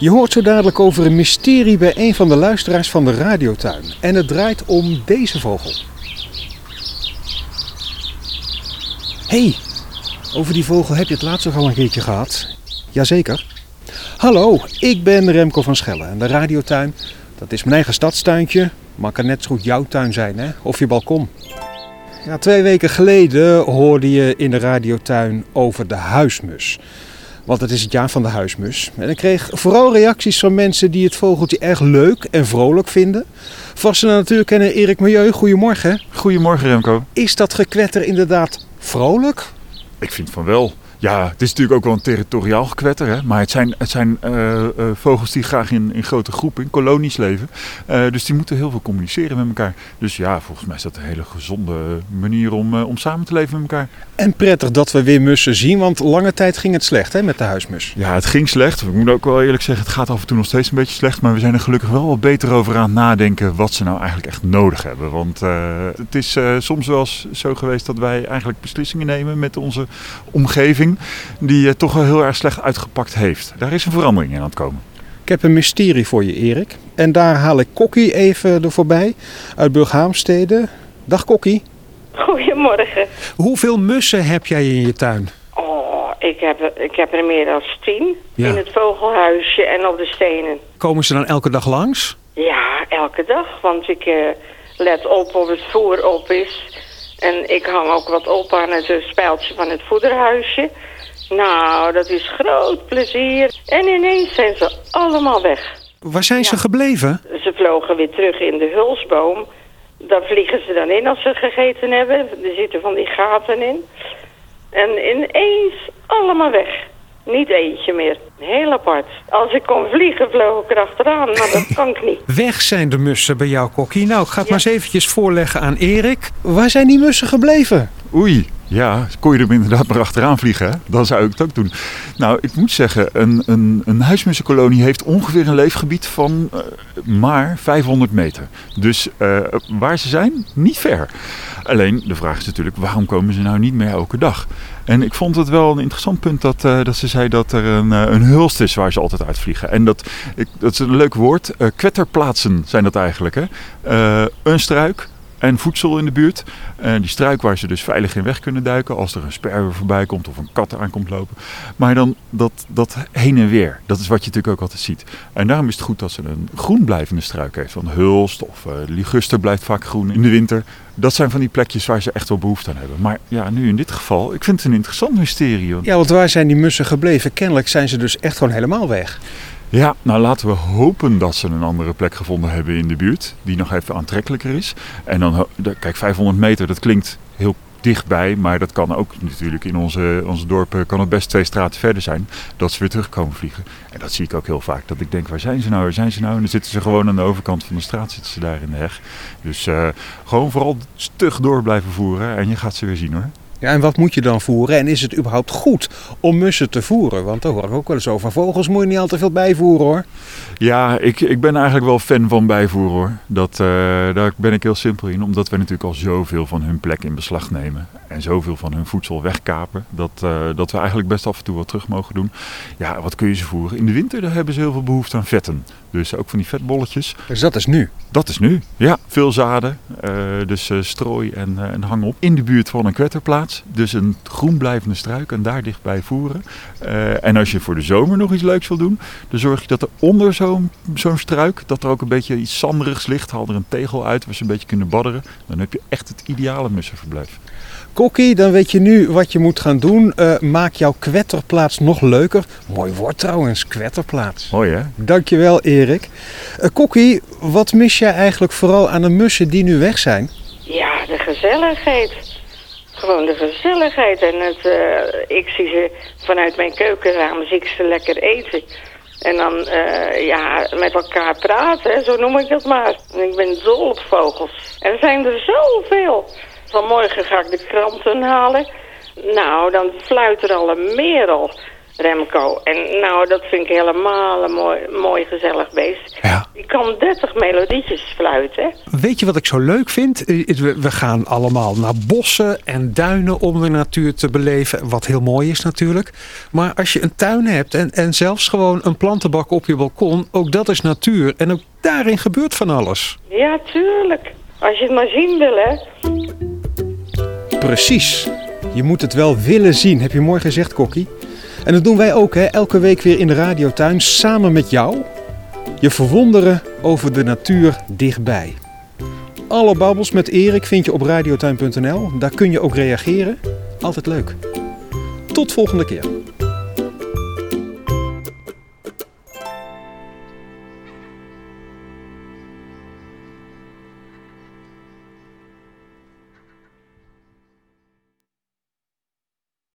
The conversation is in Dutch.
Je hoort zo dadelijk over een mysterie bij een van de luisteraars van de radiotuin. En het draait om deze vogel. hey, over die vogel heb je het laatst ook al een keertje gehad. Jazeker. Hallo, ik ben Remco van Schellen en de radiotuin, dat is mijn eigen stadstuintje. Maar kan net zo goed jouw tuin zijn, hè? Of je balkon. Ja, twee weken geleden hoorde je in de radiotuin over de huismus. Want het is het jaar van de huismus. En ik kreeg vooral reacties van mensen die het vogeltje erg leuk en vrolijk vinden. Vaste natuurlijk kennen Erik Milieu. Goedemorgen. Goedemorgen Remco. Is dat gekwetter inderdaad vrolijk? Ik vind van wel. Ja, het is natuurlijk ook wel een territoriaal gekwetter, hè? maar het zijn, het zijn uh, uh, vogels die graag in, in grote groepen, in kolonies leven. Uh, dus die moeten heel veel communiceren met elkaar. Dus ja, volgens mij is dat een hele gezonde manier om, om samen te leven met elkaar. En prettig dat we weer mussen zien, want lange tijd ging het slecht hè, met de huismus. Ja, het ging slecht. Ik moet ook wel eerlijk zeggen, het gaat af en toe nog steeds een beetje slecht. Maar we zijn er gelukkig wel wat beter over aan het nadenken wat ze nou eigenlijk echt nodig hebben. Want het is soms wel eens zo geweest dat wij eigenlijk beslissingen nemen met onze omgeving die toch wel heel erg slecht uitgepakt heeft. Daar is een verandering in aan het komen. Ik heb een mysterie voor je, Erik. En daar haal ik Kokkie even er voorbij uit Burghaamstede. Dag Kokkie. Goedemorgen. Hoeveel mussen heb jij in je tuin? Oh, ik heb, ik heb er meer dan tien. Ja. In het vogelhuisje en op de stenen. Komen ze dan elke dag langs? Ja, elke dag. Want ik uh, let op of het voer op is. En ik hang ook wat op aan het spijltje van het voederhuisje. Nou, dat is groot plezier. En ineens zijn ze allemaal weg. Waar zijn ze gebleven? Ze vlogen weer terug in de hulsboom. Daar vliegen ze dan in als ze gegeten hebben. Er zitten van die gaten in. En ineens allemaal weg. Niet eentje meer. Heel apart. Als ik kon vliegen, vloog ik erachteraan. Maar dat kan ik niet. Weg zijn de mussen bij jou, Kokkie. Nou, ik ga het maar eens eventjes voorleggen aan Erik. Waar zijn die mussen gebleven? Oei, ja, kon je er inderdaad maar achteraan vliegen, hè? dan zou ik het ook doen. Nou, ik moet zeggen, een, een, een huismussenkolonie heeft ongeveer een leefgebied van uh, maar 500 meter. Dus uh, waar ze zijn, niet ver. Alleen, de vraag is natuurlijk, waarom komen ze nou niet meer elke dag? En ik vond het wel een interessant punt dat, uh, dat ze zei dat er een, een hulst is waar ze altijd uitvliegen. En dat, ik, dat is een leuk woord. kwetterplaatsen zijn dat eigenlijk. Hè? een struik, en voedsel in de buurt. En die struik waar ze dus veilig in weg kunnen duiken als er een sperwer voorbij komt of een kat aankomt lopen. Maar dan dat, dat heen en weer, dat is wat je natuurlijk ook altijd ziet. En daarom is het goed dat ze een groen blijvende struik heeft. Van hulst of uh, liguster blijft vaak groen in de winter. Dat zijn van die plekjes waar ze echt wel behoefte aan hebben. Maar ja, nu in dit geval, ik vind het een interessant mysterie. Ja, want waar zijn die mussen gebleven? Kennelijk zijn ze dus echt gewoon helemaal weg. Ja, nou laten we hopen dat ze een andere plek gevonden hebben in de buurt. Die nog even aantrekkelijker is. En dan, kijk, 500 meter, dat klinkt heel dichtbij. Maar dat kan ook natuurlijk in onze, onze dorpen, kan het best twee straten verder zijn. Dat ze weer terugkomen vliegen. En dat zie ik ook heel vaak. Dat ik denk, waar zijn ze nou, waar zijn ze nou? En dan zitten ze gewoon aan de overkant van de straat, zitten ze daar in de heg. Dus uh, gewoon vooral stug door blijven voeren. En je gaat ze weer zien hoor. Ja, en wat moet je dan voeren? En is het überhaupt goed om mussen te voeren? Want daar hoor ik ook wel eens over. Vogels moet je niet al te veel bijvoeren hoor. Ja, ik, ik ben eigenlijk wel fan van bijvoeren hoor. Dat, uh, daar ben ik heel simpel in. Omdat we natuurlijk al zoveel van hun plek in beslag nemen. En zoveel van hun voedsel wegkapen. Dat, uh, dat we eigenlijk best af en toe wat terug mogen doen. Ja, wat kun je ze voeren? In de winter daar hebben ze heel veel behoefte aan vetten. Dus ook van die vetbolletjes. Dus dat is nu? Dat is nu, ja. Veel zaden. Uh, dus strooi en, en hang op. In de buurt van een Dus een groen blijvende struik en daar dichtbij voeren. en als je voor de zomer nog iets leuks wil doen. Dan zorg je dat er onder zo'n zo'n struik, dat er ook een beetje iets zanderigs ligt. Haal er een tegel uit waar ze een beetje kunnen badderen. Dan heb je echt het ideale mussenverblijf. Kokkie, dan weet je nu wat je moet gaan doen. Uh, maak jouw kwetterplaats nog leuker. Mooi woord trouwens, kwetterplaats. Mooi hè? Dankjewel Erik. Uh, Kokkie, wat mis jij eigenlijk vooral aan de mussen die nu weg zijn? Ja, de gezelligheid. Gewoon de gezelligheid. En het, uh, ik zie ze vanuit mijn keukenraam, zie ik ze lekker eten. En dan uh, ja, met elkaar praten, zo noem ik het maar. Ik ben dol op vogels. En er zijn er zoveel. Vanmorgen ga ik de kranten halen. Nou, dan fluit er al een merel. Remco. En nou, dat vind ik helemaal een mooi, mooi gezellig beest. Ja. Die kan 30 melodietjes fluiten. Weet je wat ik zo leuk vind? Eh, We we gaan allemaal naar bossen en duinen om de natuur te beleven. Wat heel mooi is natuurlijk. Maar als je een tuin hebt en, en zelfs gewoon een plantenbak op je balkon. Ook dat is natuur. En ook daarin gebeurt van alles. Ja, tuurlijk. Als je het maar zien wil, hè. Precies. Je moet het wel willen zien. Heb je mooi gezegd, Kokkie. En dat doen wij ook, hè? elke week weer in de radiotuin samen met jou. Je verwonderen over de natuur dichtbij. Alle babbels met Erik vind je op radiotuin.nl. Daar kun je ook reageren. Altijd leuk. Tot volgende keer.